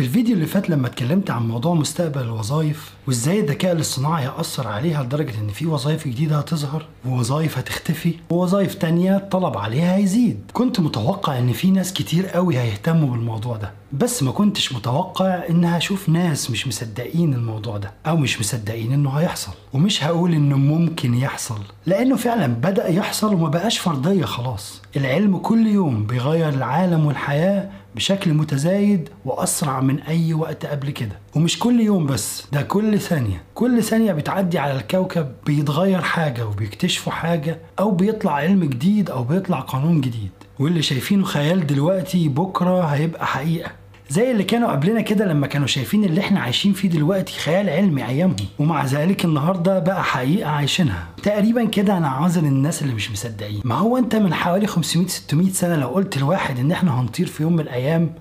في الفيديو اللي فات لما اتكلمت عن موضوع مستقبل الوظائف وازاي الذكاء الاصطناعي هيأثر عليها لدرجة إن في وظائف جديدة هتظهر ووظائف هتختفي ووظائف تانية الطلب عليها هيزيد. كنت متوقع إن في ناس كتير قوي هيهتموا بالموضوع ده بس ما كنتش متوقع إن هشوف ناس مش مصدقين الموضوع ده أو مش مصدقين إنه هيحصل. ومش هقول إنه ممكن يحصل لأنه فعلا بدأ يحصل وما بقاش فرضية خلاص. العلم كل يوم بيغير العالم والحياة بشكل متزايد وأسرع من أي وقت قبل كده. ومش كل يوم بس ده كل ثانية. كل ثانية بتعدي على الكوكب بيتغير حاجة وبيكتشفوا حاجة أو بيطلع علم جديد أو بيطلع قانون جديد. واللي شايفينه خيال دلوقتي بكرة هيبقى حقيقة. زي اللي كانوا قبلنا كده لما كانوا شايفين اللي إحنا عايشين فيه دلوقتي خيال علمي أيامهم. ومع ذلك النهارده بقى حقيقة عايشينها. تقريبا كده أنا عاذر الناس اللي مش مصدقين. ما هو أنت من حوالي 500 600 سنة لو قلت لواحد إن إحنا هنطير في يوم من الأيام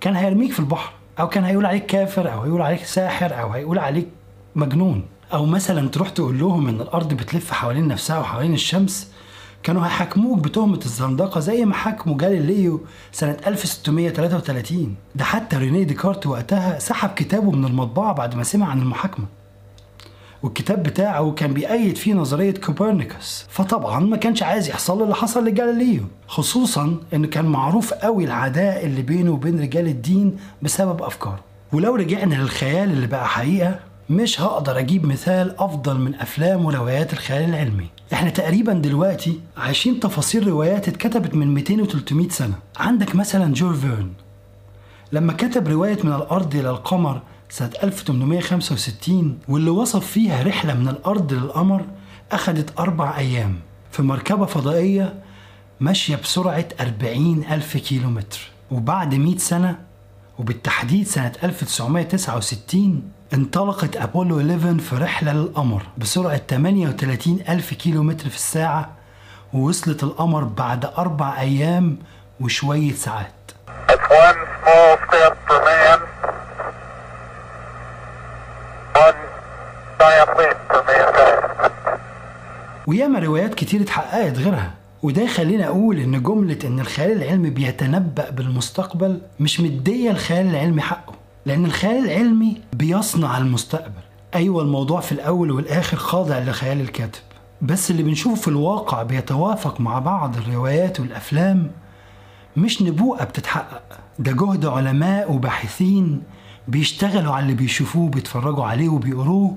كان هيرميك في البحر. أو كان هيقول عليك كافر أو هيقول عليك ساحر أو هيقول عليك مجنون. أو مثلا تروح تقول لهم إن الأرض بتلف حوالين نفسها وحوالين الشمس كانوا هيحاكموك بتهمة الزندقة زي ما حكموا جاليليو سنة 1633 ده حتى رينيه ديكارت وقتها سحب كتابه من المطبعة بعد ما سمع عن المحاكمة. والكتاب بتاعه كان بيأيد فيه نظرية كوبرنيكوس. فطبعا ما كانش عايز يحصل اللي حصل لجاليليو خصوصا إنه كان معروف قوي العداء اللي بينه وبين رجال الدين بسبب أفكاره. ولو رجعنا للخيال اللي بقى حقيقة مش هقدر أجيب مثال أفضل من أفلام وروايات الخيال العلمي. إحنا تقريبا دلوقتي عايشين تفاصيل روايات اتكتبت من 200 و 300 سنة. عندك مثلا جول فيرن. لما كتب رواية من الأرض إلى القمر سنة 1865 واللي وصف فيها رحلة من الأرض للقمر أخدت أربع أيام في مركبة فضائية ماشية بسرعة 40 ألف كيلومتر. وبعد 100 سنة وبالتحديد سنة 1969 انطلقت أبولو 11 في رحلة للقمر بسرعة 38 ألف كيلومتر في الساعة ووصلت القمر بعد أربع أيام وشوية ساعات. Man. وياما روايات كتير اتحققت غيرها وده يخلينا أقول إن جملة إن الخيال العلمي بيتنبأ بالمستقبل مش مدية الخيال العلمي حقه. لأن الخيال العلمي بيصنع المستقبل. أيوه الموضوع في الأول والآخر خاضع لخيال الكاتب. بس اللي بنشوفه في الواقع بيتوافق مع بعض الروايات والأفلام. مش نبوءة بتتحقق. ده جهد علماء وباحثين بيشتغلوا على اللي بيشوفوه وبيتفرجوا عليه وبيقروه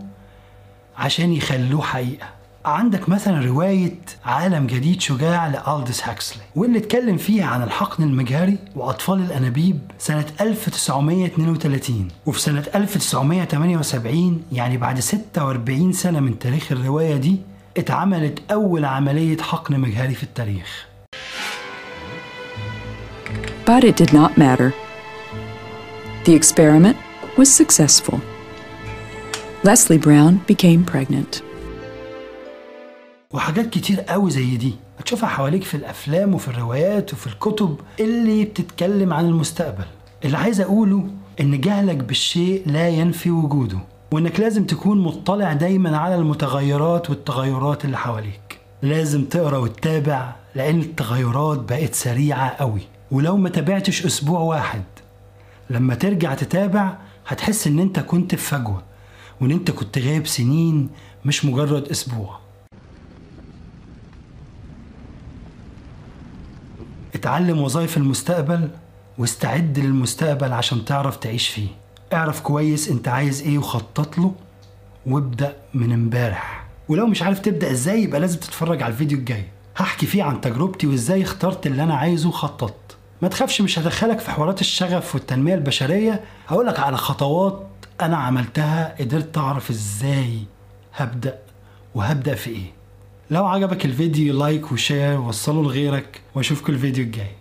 عشان يخلوه حقيقة. عندك مثلا رواية عالم جديد شجاع لألدس هاكسلي واللي اتكلم فيها عن الحقن المجهري وأطفال الأنابيب سنة 1932 وفي سنة 1978 يعني بعد 46 سنة من تاريخ الرواية دي اتعملت أول عملية حقن مجهري في التاريخ But it did not matter. The experiment was successful. Leslie Brown became pregnant. وحاجات كتير قوي زي دي. هتشوفها حواليك في الأفلام وفي الروايات وفي الكتب اللي بتتكلم عن المستقبل. اللي عايز أقوله إن جهلك بالشيء لا ينفي وجوده وإنك لازم تكون مطلع دايما على المتغيرات والتغيرات اللي حواليك. لازم تقرأ وتتابع لأن التغيرات بقت سريعة قوي. ولو ما تابعتش أسبوع واحد لما ترجع تتابع هتحس إن أنت كنت في فجوة وإن أنت كنت غايب سنين مش مجرد أسبوع. اتعلم وظائف المستقبل واستعد للمستقبل عشان تعرف تعيش فيه. اعرف كويس انت عايز إيه وخطط له وابدأ من امبارح. ولو مش عارف تبدأ إزاي يبقى لازم تتفرج على الفيديو الجاي. هحكي فيه عن تجربتي وازاي اخترت اللي أنا عايزه وخططت. ما تخافش مش هدخلك في حوارات الشغف والتنمية البشرية. هقولك على خطوات أنا عملتها قدرت أعرف إزاي هبدأ وهبدأ في إيه. لو عجبك الفيديو like و share وصله لغيرك واشوفكم الفيديو الجاي.